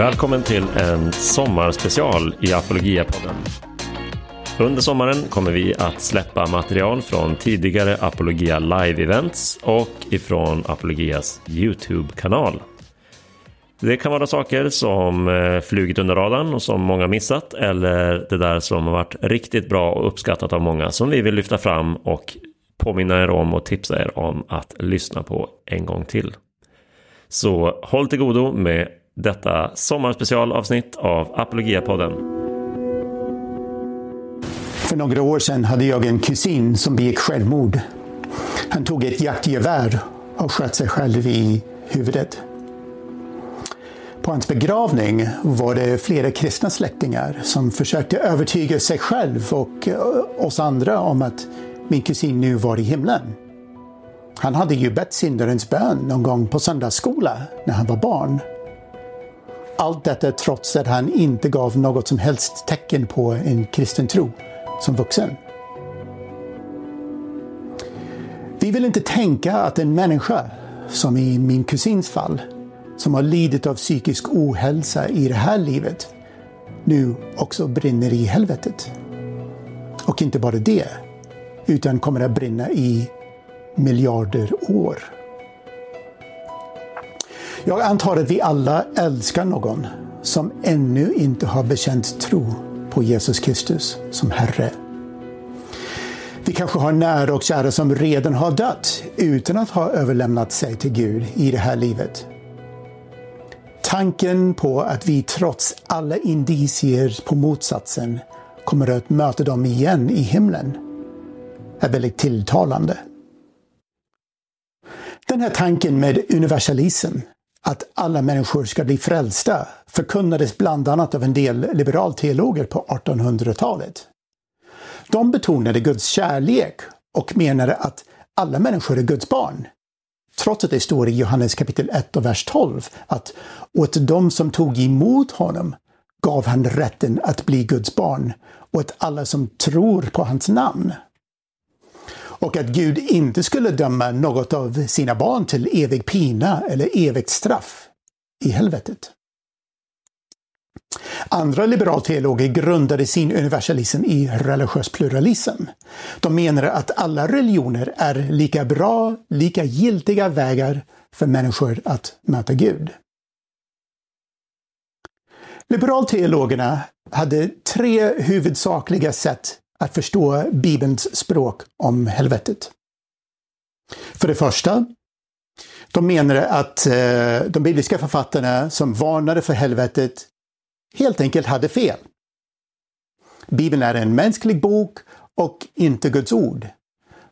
Välkommen till en sommarspecial i Apologia-podden. Under sommaren kommer vi att släppa material från tidigare Apologia Live-events och ifrån Apologias YouTube-kanal. Det kan vara saker som eh, flugit under radarn och som många missat eller det där som har varit riktigt bra och uppskattat av många som vi vill lyfta fram och påminna er om och tipsa er om att lyssna på en gång till. Så håll till godo med detta sommarspecialavsnitt av Apologia-podden. För några år sedan hade jag en kusin som begick självmord. Han tog ett jaktgevär och sköt sig själv i huvudet. På hans begravning var det flera kristna släktingar som försökte övertyga sig själv och eh, oss andra om att min kusin nu var i himlen. Han hade ju bett syndarens bön någon gång på söndagsskola när han var barn. Allt detta trots att han inte gav något som helst tecken på en kristen tro som vuxen. Vi vill inte tänka att en människa, som i min kusins fall, som har lidit av psykisk ohälsa i det här livet, nu också brinner i helvetet. Och inte bara det, utan kommer att brinna i miljarder år. Jag antar att vi alla älskar någon som ännu inte har bekänt tro på Jesus Kristus som Herre. Vi kanske har nära och kära som redan har dött utan att ha överlämnat sig till Gud i det här livet. Tanken på att vi trots alla indicier på motsatsen kommer att möta dem igen i himlen är väldigt tilltalande. Den här tanken med universalism, att alla människor ska bli frälsta, förkunnades bland annat av en del liberalteologer på 1800-talet. De betonade Guds kärlek och menade att alla människor är Guds barn. Trots att det står i Johannes kapitel 1 och vers 12 att åt dem som tog emot honom gav han rätten att bli Guds barn och åt alla som tror på hans namn och att Gud inte skulle döma något av sina barn till evig pina eller evigt straff i helvetet. Andra liberalteologer grundade sin universalism i religiös pluralism. De menade att alla religioner är lika bra, lika giltiga vägar för människor att möta Gud. Liberalteologerna hade tre huvudsakliga sätt att förstå Bibelns språk om helvetet. För det första, de menade att eh, de bibliska författarna som varnade för helvetet helt enkelt hade fel. Bibeln är en mänsklig bok och inte Guds ord.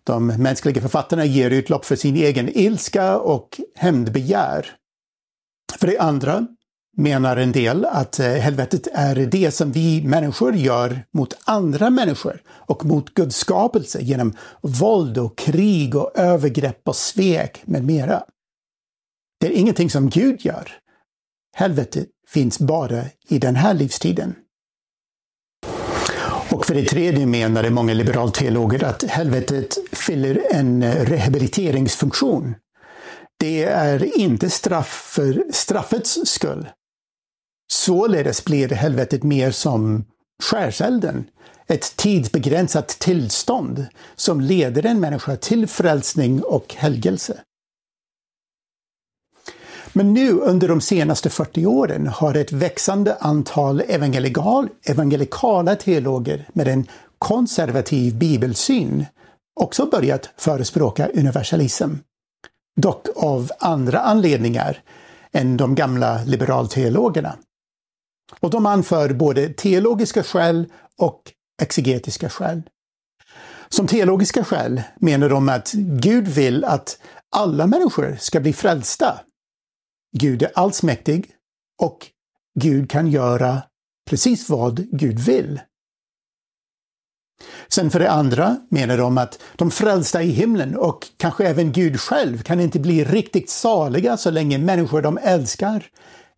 De mänskliga författarna ger utlopp för sin egen ilska och hämndbegär. För det andra, menar en del att eh, helvetet är det som vi människor gör mot andra människor och mot Guds skapelse genom våld och krig och övergrepp och svek med mera. Det är ingenting som Gud gör. Helvetet finns bara i den här livstiden. Och för det tredje menade många liberalteologer att helvetet fyller en rehabiliteringsfunktion. Det är inte straff för straffets skull, Således blir helvetet mer som skärselden, ett tidsbegränsat tillstånd som leder en människa till frälsning och helgelse. Men nu under de senaste 40 åren har ett växande antal evangelikal, evangelikala teologer med en konservativ bibelsyn också börjat förespråka universalism. Dock av andra anledningar än de gamla liberalteologerna. Och de anför både teologiska skäl och exegetiska skäl. Som teologiska skäl menar de att Gud vill att alla människor ska bli frälsta. Gud är allsmäktig och Gud kan göra precis vad Gud vill. Sen för det andra menar de att de frälsta i himlen och kanske även Gud själv kan inte bli riktigt saliga så länge människor de älskar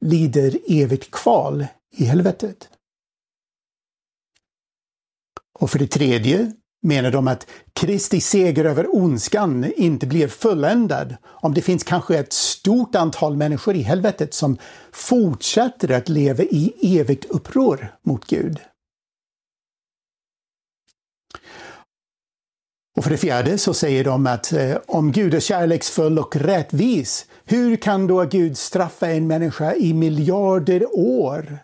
lider evigt kval i helvetet. Och för det tredje menar de att Kristi seger över ondskan inte blir fulländad om det finns kanske ett stort antal människor i helvetet som fortsätter att leva i evigt uppror mot Gud. Och för det fjärde så säger de att eh, om Gud är kärleksfull och rättvis, hur kan då Gud straffa en människa i miljarder år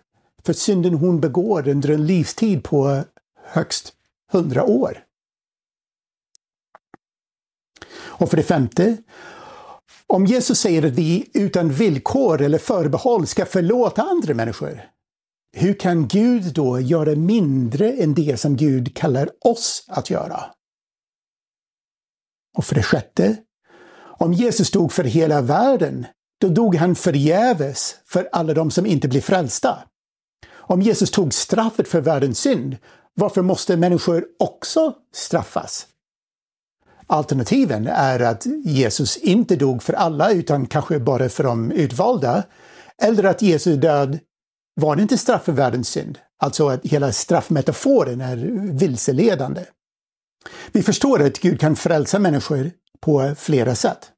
för synden hon begår under en livstid på högst hundra år? Och för det femte, om Jesus säger att vi utan villkor eller förbehåll ska förlåta andra människor, hur kan Gud då göra mindre än det som Gud kallar oss att göra? Och för det sjätte, om Jesus dog för hela världen, då dog han förgäves för alla de som inte blir frälsta. Om Jesus tog straffet för världens synd, varför måste människor också straffas? Alternativen är att Jesus inte dog för alla utan kanske bara för de utvalda. Eller att Jesu död var inte straff för världens synd. Alltså att hela straffmetaforen är vilseledande. Vi förstår att Gud kan frälsa människor på flera sätt.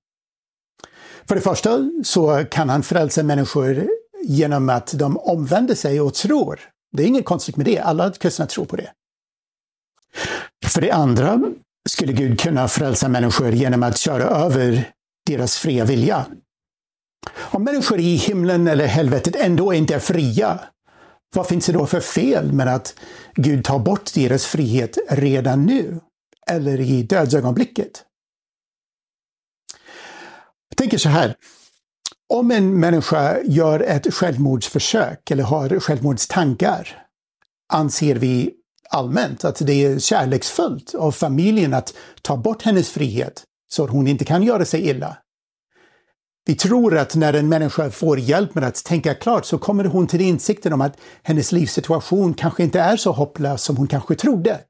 För det första så kan han frälsa människor genom att de omvänder sig och tror. Det är inget konstigt med det, alla kristna tror på det. För det andra skulle Gud kunna frälsa människor genom att köra över deras fria vilja. Om människor i himlen eller helvetet ändå inte är fria, vad finns det då för fel med att Gud tar bort deras frihet redan nu? Eller i dödsögonblicket? Jag tänker så här. Om en människa gör ett självmordsförsök eller har självmordstankar anser vi allmänt att det är kärleksfullt av familjen att ta bort hennes frihet så att hon inte kan göra sig illa. Vi tror att när en människa får hjälp med att tänka klart så kommer hon till insikten om att hennes livssituation kanske inte är så hopplös som hon kanske trodde.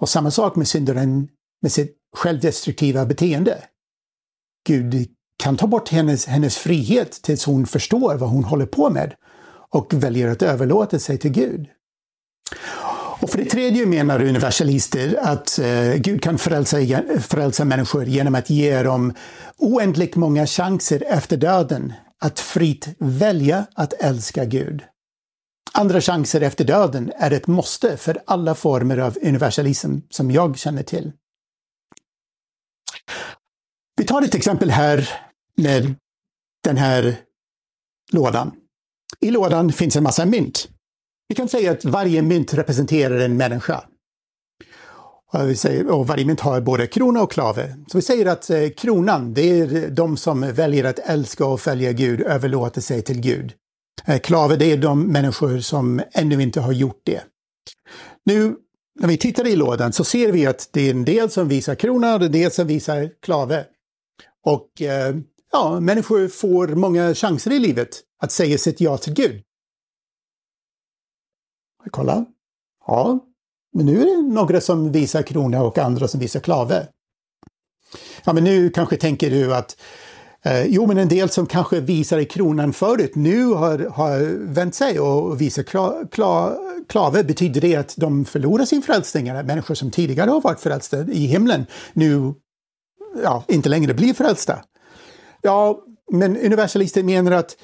Och samma sak med syndaren med sitt självdestruktiva beteende. Gud kan ta bort hennes, hennes frihet tills hon förstår vad hon håller på med och väljer att överlåta sig till Gud. Och för det tredje menar universalister att eh, Gud kan frälsa, frälsa människor genom att ge dem oändligt många chanser efter döden att fritt välja att älska Gud. Andra chanser efter döden är ett måste för alla former av universalism som jag känner till. Vi tar ett exempel här med den här lådan. I lådan finns en massa mynt. Vi kan säga att varje mynt representerar en människa. Och, vi säger, och varje mynt har både krona och klave. Så vi säger att eh, kronan, det är de som väljer att älska och följa Gud, överlåter sig till Gud. Eh, klave, det är de människor som ännu inte har gjort det. Nu, när vi tittar i lådan så ser vi att det är en del som visar krona och en del som visar klave. Och eh, ja, människor får många chanser i livet att säga sitt ja till Gud. Kolla. Ja, men nu är det några som visar krona och andra som visar klave. Ja, men nu kanske tänker du att eh, jo, men en del som kanske visade kronan förut nu har, har vänt sig och visar kla, kla, klave. Betyder det att de förlorar sin frälsning? Människor som tidigare har varit frälsta i himlen nu ja, inte längre blir frälsta? Ja, men universalister menar att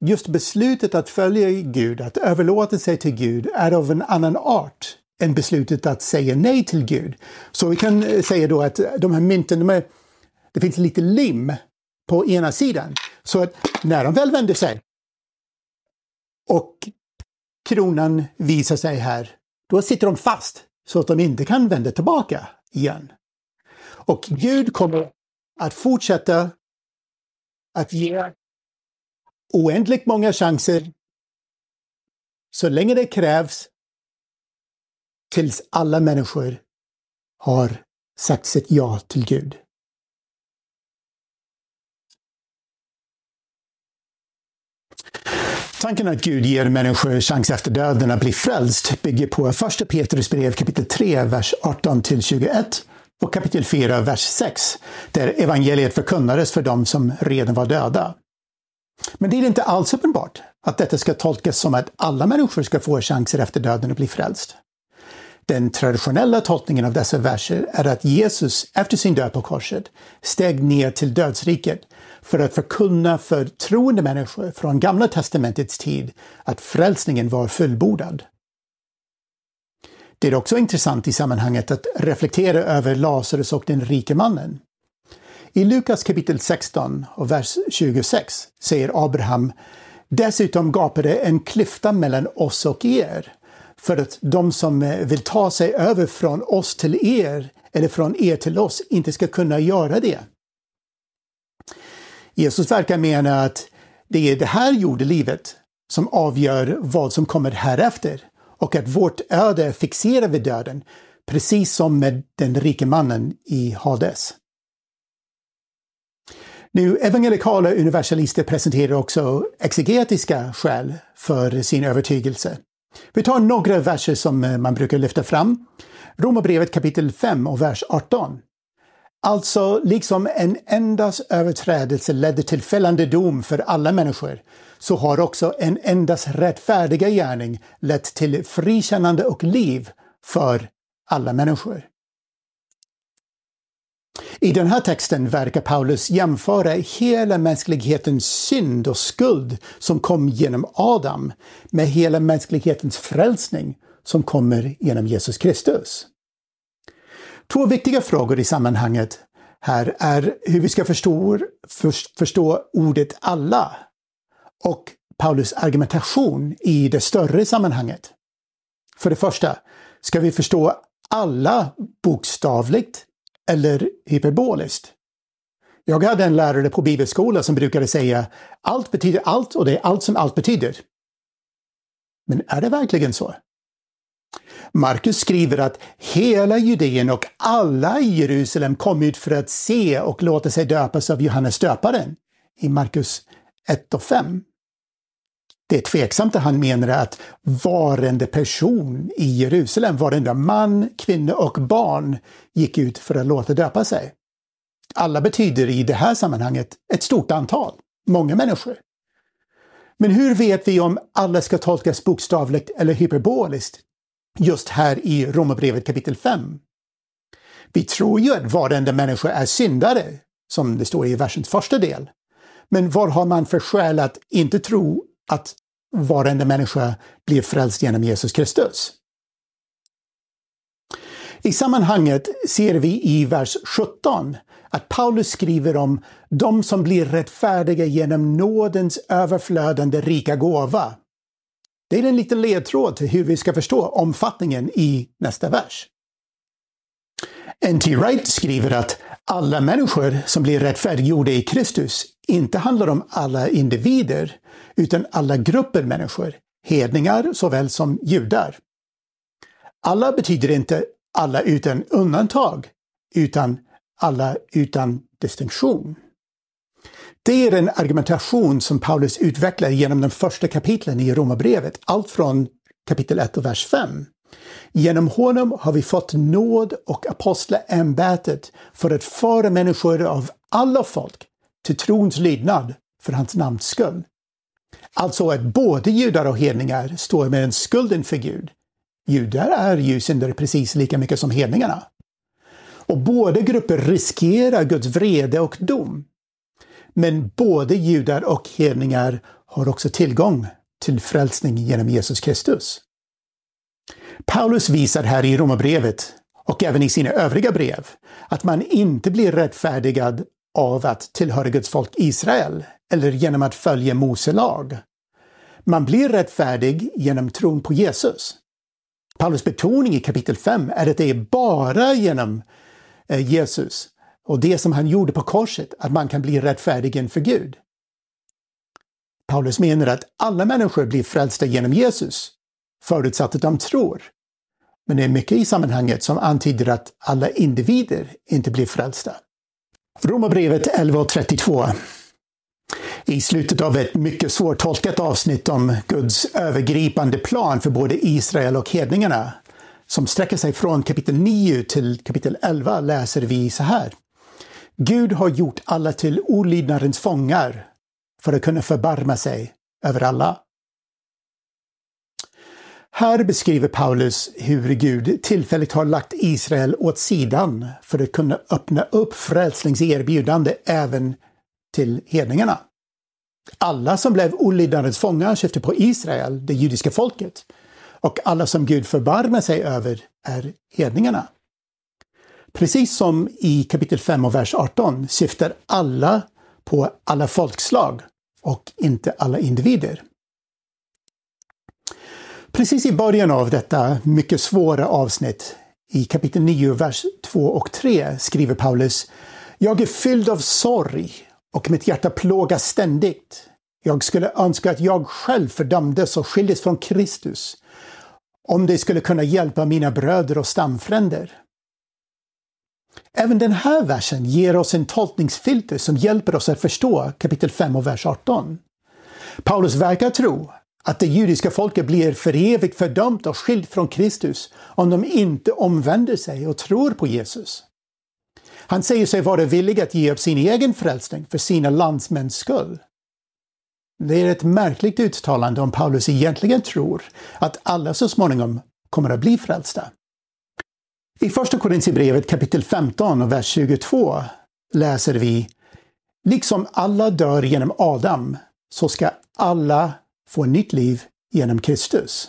just beslutet att följa Gud, att överlåta sig till Gud, är av en annan art än beslutet att säga nej till Gud. Så vi kan eh, säga då att de här mynten, de är, det finns lite lim på ena sidan. Så att när de väl vänder sig och kronan visar sig här, då sitter de fast så att de inte kan vända tillbaka igen. Och Gud kommer att fortsätta att ge oändligt många chanser så länge det krävs tills alla människor har sagt sitt ja till Gud. Tanken att Gud ger människor chans efter döden att bli frälst bygger på 1 Petrus brev kapitel 3, vers 18 till 21 och kapitel 4, vers 6, där evangeliet förkunnades för dem som redan var döda. Men det är inte alls uppenbart att detta ska tolkas som att alla människor ska få chanser efter döden att bli frälst. Den traditionella tolkningen av dessa verser är att Jesus efter sin död på korset steg ner till dödsriket för att förkunna för troende människor från Gamla testamentets tid att frälsningen var fullbordad. Det är också intressant i sammanhanget att reflektera över Lazarus och den rike mannen. I Lukas kapitel 16 och vers 26 säger Abraham Dessutom gapade en klyfta mellan oss och er för att de som vill ta sig över från oss till er eller från er till oss inte ska kunna göra det. Jesus verkar mena att det är det här jordelivet som avgör vad som kommer härefter och att vårt öde är fixerat vid döden, precis som med den rike mannen i Hades. Nu, evangelikala universalister presenterar också exegetiska skäl för sin övertygelse. Vi tar några verser som eh, man brukar lyfta fram. Romarbrevet kapitel 5 och vers 18. Alltså, liksom en endas överträdelse ledde till fällande dom för alla människor, så har också en endas rättfärdiga gärning lett till frikännande och liv för alla människor. I den här texten verkar Paulus jämföra hela mänsklighetens synd och skuld som kom genom Adam med hela mänsklighetens frälsning som kommer genom Jesus Kristus. Två viktiga frågor i sammanhanget här är hur vi ska förstå, förstå ordet alla och Paulus argumentation i det större sammanhanget. För det första, ska vi förstå alla bokstavligt eller hyperboliskt? Jag hade en lärare på bibelskola som brukade säga allt betyder allt och det är allt som allt betyder. Men är det verkligen så? Markus skriver att hela Judeen och alla i Jerusalem kom ut för att se och låta sig döpas av Johannes döparen i Markus 1 och 5. Det är tveksamt att han menar att varenda person i Jerusalem, varenda man, kvinna och barn gick ut för att låta döpa sig. Alla betyder i det här sammanhanget ett stort antal, många människor. Men hur vet vi om alla ska tolkas bokstavligt eller hyperboliskt just här i Romarbrevet kapitel 5? Vi tror ju att varenda människa är syndare, som det står i versens första del. Men vad har man för skäl att inte tro att varenda människa blir frälst genom Jesus Kristus. I sammanhanget ser vi i vers 17 att Paulus skriver om de som blir rättfärdiga genom nådens överflödande rika gåva. Det är en liten ledtråd till hur vi ska förstå omfattningen i nästa vers. N.T. Wright skriver att alla människor som blir rättfärdiggjorda i Kristus inte handlar om alla individer, utan alla grupper människor, hedningar såväl som judar. Alla betyder inte alla utan undantag, utan alla utan distinktion. Det är en argumentation som Paulus utvecklar genom de första kapitlen i Romarbrevet, allt från kapitel 1 och vers 5. Genom honom har vi fått nåd och apostlaämbetet för att föra människor av alla folk till trons lydnad för hans namns skull. Alltså att både judar och hedningar står med en skuld inför Gud. Judar är ju syndare precis lika mycket som hedningarna. Och båda grupper riskerar Guds vrede och dom. Men både judar och hedningar har också tillgång till frälsning genom Jesus Kristus. Paulus visar här i Romarbrevet och även i sina övriga brev att man inte blir rättfärdigad av att tillhöra Guds folk Israel eller genom att följa Mose lag. Man blir rättfärdig genom tron på Jesus. Paulus betoning i kapitel 5 är att det är bara genom eh, Jesus och det som han gjorde på korset att man kan bli rättfärdig inför Gud. Paulus menar att alla människor blir frälsta genom Jesus, förutsatt att de tror. Men det är mycket i sammanhanget som antyder att alla individer inte blir frälsta. Romarbrevet 11.32 i slutet av ett mycket svårtolkat avsnitt om Guds övergripande plan för både Israel och hedningarna, som sträcker sig från kapitel 9 till kapitel 11, läser vi så här. Gud har gjort alla till olydnadens fångar för att kunna förbarma sig över alla. Här beskriver Paulus hur Gud tillfälligt har lagt Israel åt sidan för att kunna öppna upp frälsningserbjudande även till hedningarna. Alla som blev olydnadens fångar syftar på Israel, det judiska folket. Och alla som Gud förbarmar sig över är hedningarna. Precis som i kapitel 5 och vers 18 syftar alla på alla folkslag och inte alla individer. Precis i början av detta mycket svåra avsnitt, i kapitel 9, vers 2 och 3, skriver Paulus Jag är fylld av sorg och mitt hjärta plågas ständigt. Jag skulle önska att jag själv fördömdes och skildes från Kristus, om det skulle kunna hjälpa mina bröder och stamfränder. Även den här versen ger oss en tolkningsfilter som hjälper oss att förstå kapitel 5 och vers 18. Paulus verkar tro att det judiska folket blir för evigt fördömt och skilt från Kristus om de inte omvänder sig och tror på Jesus. Han säger sig vara villig att ge upp sin egen frälsning för sina landsmäns skull. Det är ett märkligt uttalande om Paulus egentligen tror att alla så småningom kommer att bli frälsta. I Första Korintierbrevet kapitel 15 och vers 22 läser vi Liksom alla dör genom Adam så ska alla få nytt liv genom Kristus.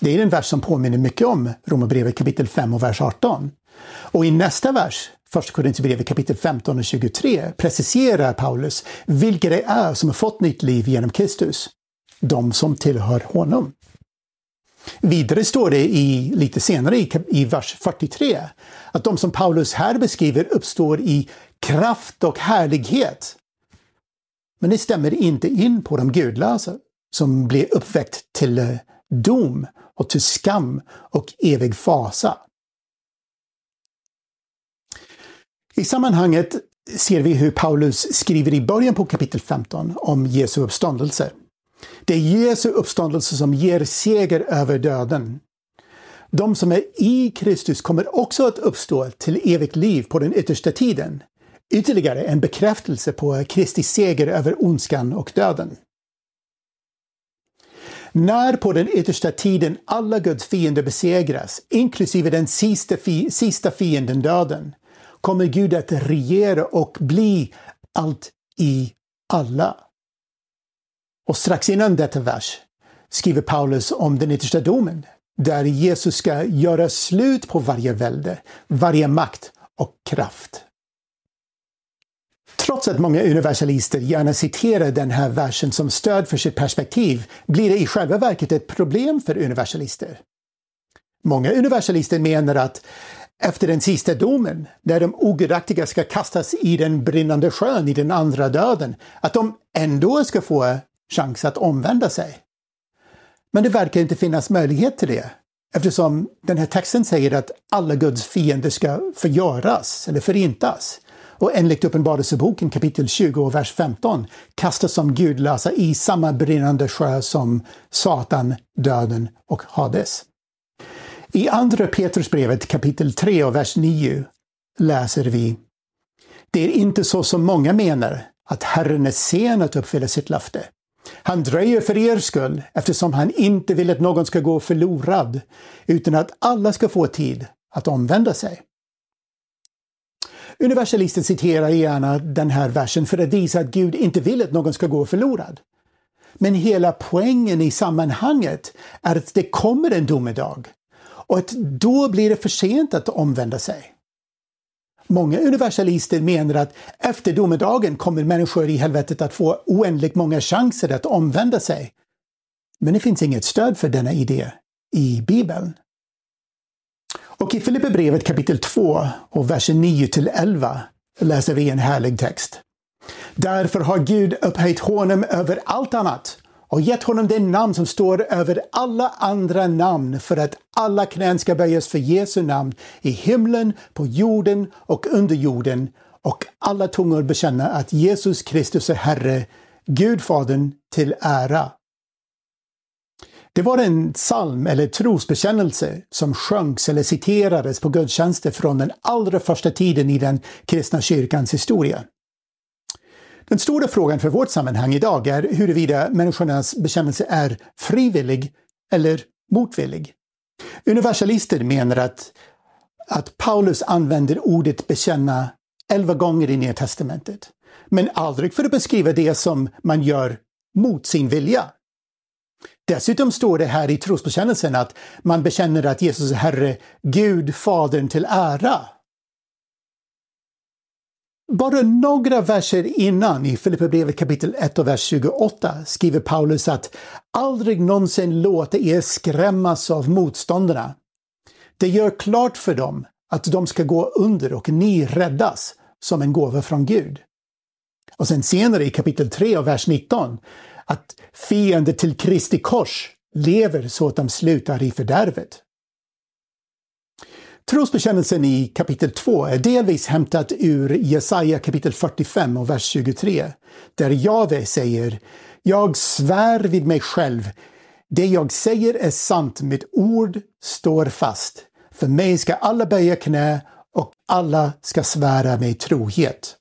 Det är en vers som påminner mycket om Romarbrevet kapitel 5 och vers 18. Och i nästa vers, Första Korinthierbrevet kapitel 15 och 23, preciserar Paulus vilka det är som har fått nytt liv genom Kristus. De som tillhör honom. Vidare står det i, lite senare i, i vers 43 att de som Paulus här beskriver uppstår i kraft och härlighet. Men det stämmer inte in på de gudlösa som blir uppväckt till eh, dom och till skam och evig fasa. I sammanhanget ser vi hur Paulus skriver i början på kapitel 15 om Jesu uppståndelse. Det är Jesu uppståndelse som ger seger över döden. De som är i Kristus kommer också att uppstå till evigt liv på den yttersta tiden. Ytterligare en bekräftelse på Kristi seger över ondskan och döden. När på den yttersta tiden alla Guds fiender besegras, inklusive den sista, fi sista fienden döden, kommer Gud att regera och bli allt i alla. Och strax innan detta vers skriver Paulus om den yttersta domen, där Jesus ska göra slut på varje välde, varje makt och kraft. Trots att många universalister gärna citerar den här versen som stöd för sitt perspektiv blir det i själva verket ett problem för universalister. Många universalister menar att efter den sista domen, när de ogudaktiga ska kastas i den brinnande sjön, i den andra döden, att de ändå ska få chans att omvända sig. Men det verkar inte finnas möjlighet till det eftersom den här texten säger att alla Guds fiender ska förgöras eller förintas. Och enligt Uppenbarelseboken kapitel 20 och vers 15 kastas som gudlösa i samma brinnande sjö som Satan, döden och Hades. I Andra Petrusbrevet kapitel 3 och vers 9 läser vi Det är inte så som många menar, att Herren är sen att uppfylla sitt löfte. Han dröjer för er skull eftersom han inte vill att någon ska gå förlorad, utan att alla ska få tid att omvända sig. Universalisten citerar gärna den här versen för att visa att Gud inte vill att någon ska gå förlorad. Men hela poängen i sammanhanget är att det kommer en domedag och att då blir det för sent att omvända sig. Många universalister menar att efter domedagen kommer människor i helvetet att få oändligt många chanser att omvända sig. Men det finns inget stöd för denna idé i Bibeln. Och i Filipperbrevet kapitel 2 och verser 9 till 11 läser vi en härlig text. Därför har Gud upphöjt honom över allt annat och gett honom det namn som står över alla andra namn för att alla knän ska böjas för Jesu namn i himlen, på jorden och under jorden och alla tungor bekänna att Jesus Kristus är Herre, Gud Fadern till ära. Det var en psalm eller trosbekännelse som sjöngs eller citerades på gudstjänster från den allra första tiden i den kristna kyrkans historia. Den stora frågan för vårt sammanhang idag är huruvida människornas bekännelse är frivillig eller motvillig. Universalister menar att, att Paulus använder ordet bekänna elva gånger i Nya Testamentet. Men aldrig för att beskriva det som man gör mot sin vilja. Dessutom står det här i trosbekännelsen att man bekänner att Jesus är Herre, Gud, Fadern till ära. Bara några verser innan i Filipperbrevet kapitel 1 och vers 28 skriver Paulus att aldrig någonsin låta er skrämmas av motståndarna. Det gör klart för dem att de ska gå under och ni räddas som en gåva från Gud. Och sen senare i kapitel 3 och vers 19 att fiender till Kristi kors lever så att de slutar i fördärvet. Trosbekännelsen i kapitel 2 är delvis hämtat ur Jesaja kapitel 45 och vers 23, där Jave säger Jag svär vid mig själv, det jag säger är sant, mitt ord står fast. För mig ska alla böja knä och alla ska svära mig trohet.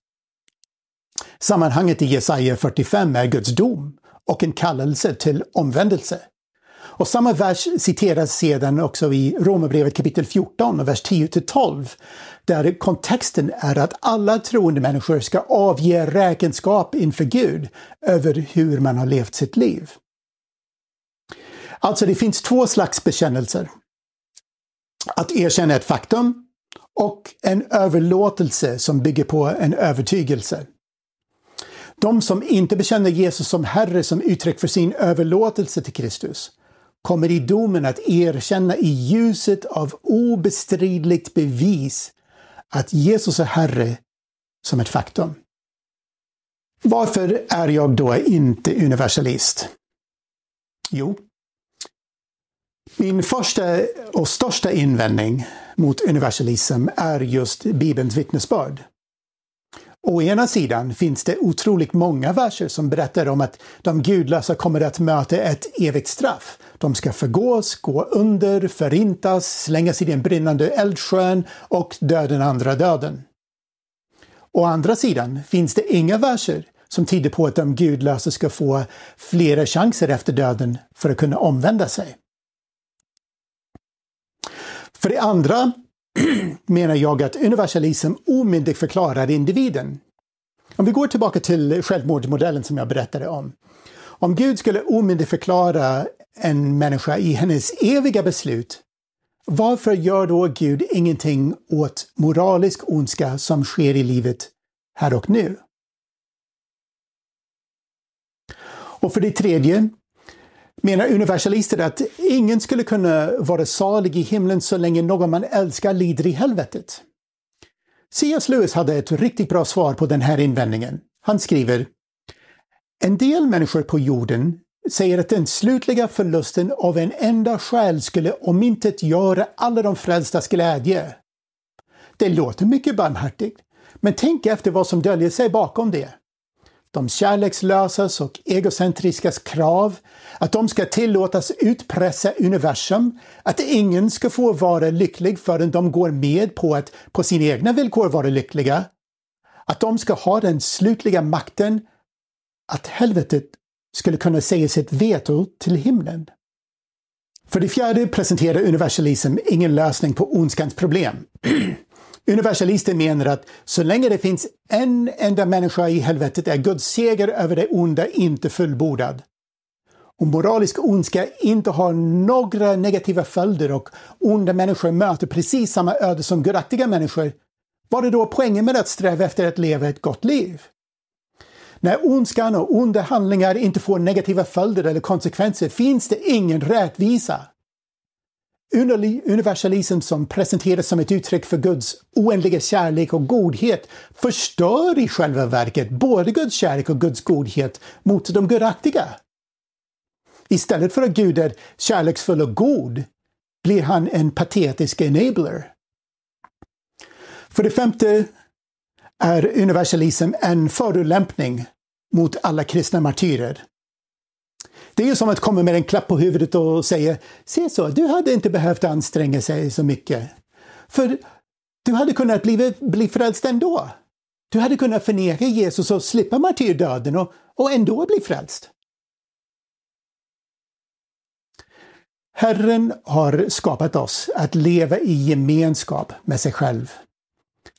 Sammanhanget i Jesaja 45 är Guds dom och en kallelse till omvändelse. Och samma vers citeras sedan också i Romarbrevet kapitel 14, vers 10-12, där kontexten är att alla troende människor ska avge räkenskap inför Gud över hur man har levt sitt liv. Alltså, det finns två slags bekännelser. Att erkänna ett faktum och en överlåtelse som bygger på en övertygelse. De som inte bekänner Jesus som Herre som uttryck för sin överlåtelse till Kristus kommer i domen att erkänna i ljuset av obestridligt bevis att Jesus är Herre som ett faktum. Varför är jag då inte universalist? Jo, min första och största invändning mot universalism är just Bibelns vittnesbörd. Å ena sidan finns det otroligt många verser som berättar om att de gudlösa kommer att möta ett evigt straff. De ska förgås, gå under, förintas, slängas i den brinnande eldsjön och dö den andra döden. Å andra sidan finns det inga verser som tyder på att de gudlösa ska få flera chanser efter döden för att kunna omvända sig. För det andra menar jag att universalism omyndigförklarar individen. Om vi går tillbaka till självmordsmodellen som jag berättade om. Om Gud skulle omyndigförklara en människa i hennes eviga beslut, varför gör då Gud ingenting åt moralisk ondska som sker i livet här och nu? Och för det tredje, menar universalister att ingen skulle kunna vara salig i himlen så länge någon man älskar lider i helvetet. C.S. Lewis hade ett riktigt bra svar på den här invändningen. Han skriver En del människor på jorden säger att den slutliga förlusten av en enda själ skulle omintetgöra alla de frälstas glädje. Det låter mycket barmhärtigt, men tänk efter vad som döljer sig bakom det de kärlekslösas och egocentriskas krav, att de ska tillåtas utpressa universum, att ingen ska få vara lycklig förrän de går med på att på sina egna villkor vara lyckliga, att de ska ha den slutliga makten, att helvetet skulle kunna säga sitt veto till himlen. För det fjärde presenterar universalism ingen lösning på ondskans problem. Universalister menar att så länge det finns en enda människa i helvetet är Guds seger över det onda inte fullbordad. Om moralisk ondska inte har några negativa följder och onda människor möter precis samma öde som gudaktiga människor, vad är då poängen med att sträva efter att leva ett gott liv? När ondskan och onda handlingar inte får negativa följder eller konsekvenser finns det ingen rättvisa. Universalism som presenteras som ett uttryck för Guds oändliga kärlek och godhet förstör i själva verket både Guds kärlek och Guds godhet mot de gudaktiga. Istället för att Gud är kärleksfull och god blir han en patetisk enabler. För det femte är universalism en förolämpning mot alla kristna martyrer. Det är ju som att komma med en klapp på huvudet och säga Se så, du hade inte behövt anstränga sig så mycket. För du hade kunnat bli, bli frälst ändå. Du hade kunnat förneka Jesus och slippa martyrdöden och, och ändå bli frälst. Herren har skapat oss att leva i gemenskap med sig själv.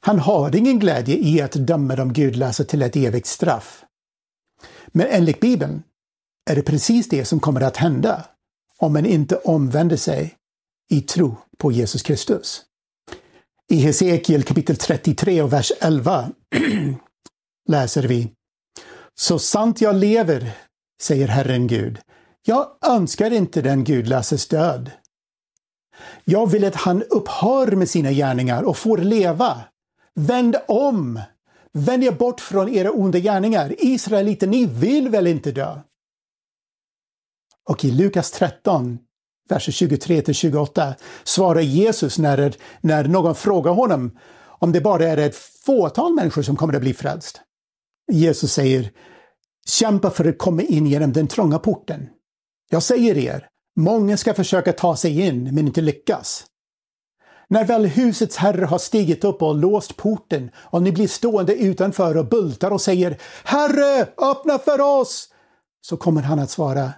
Han har ingen glädje i att döma de gudlösa till ett evigt straff. Men enligt Bibeln är det precis det som kommer att hända om man inte omvänder sig i tro på Jesus Kristus. I Hesekiel kapitel 33 och vers 11 läser vi Så sant jag lever, säger Herren Gud, jag önskar inte den gudlöses död. Jag vill att han upphör med sina gärningar och får leva. Vänd om! Vänd er bort från era onda gärningar. Israeliter, ni vill väl inte dö? Och i Lukas 13, verser 23–28, svarar Jesus när, när någon frågar honom om det bara är ett fåtal människor som kommer att bli frälst. Jesus säger Kämpa för att komma in genom den trånga porten. Jag säger er, många ska försöka ta sig in men inte lyckas. När väl husets herre har stigit upp och låst porten och ni blir stående utanför och bultar och säger Herre, öppna för oss! Så kommer han att svara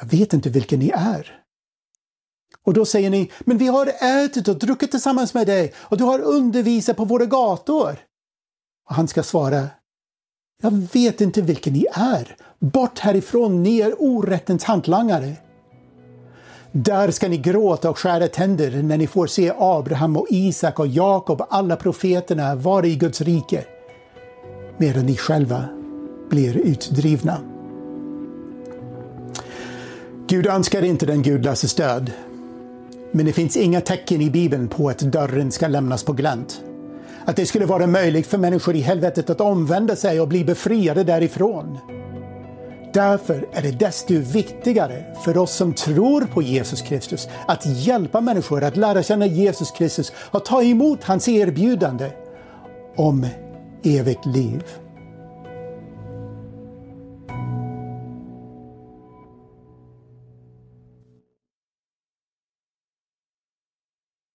jag vet inte vilken ni är. Och då säger ni, men vi har ätit och druckit tillsammans med dig och du har undervisat på våra gator. Och han ska svara, jag vet inte vilken ni är. Bort härifrån, ni är orättens hantlangare. Där ska ni gråta och skära tänder när ni får se Abraham och Isak och Jakob och alla profeterna vara i Guds rike, medan ni själva blir utdrivna. Gud önskar inte den gudlöses död, men det finns inga tecken i Bibeln på att dörren ska lämnas på glänt. Att det skulle vara möjligt för människor i helvetet att omvända sig och bli befriade därifrån. Därför är det desto viktigare för oss som tror på Jesus Kristus att hjälpa människor att lära känna Jesus Kristus och ta emot hans erbjudande om evigt liv.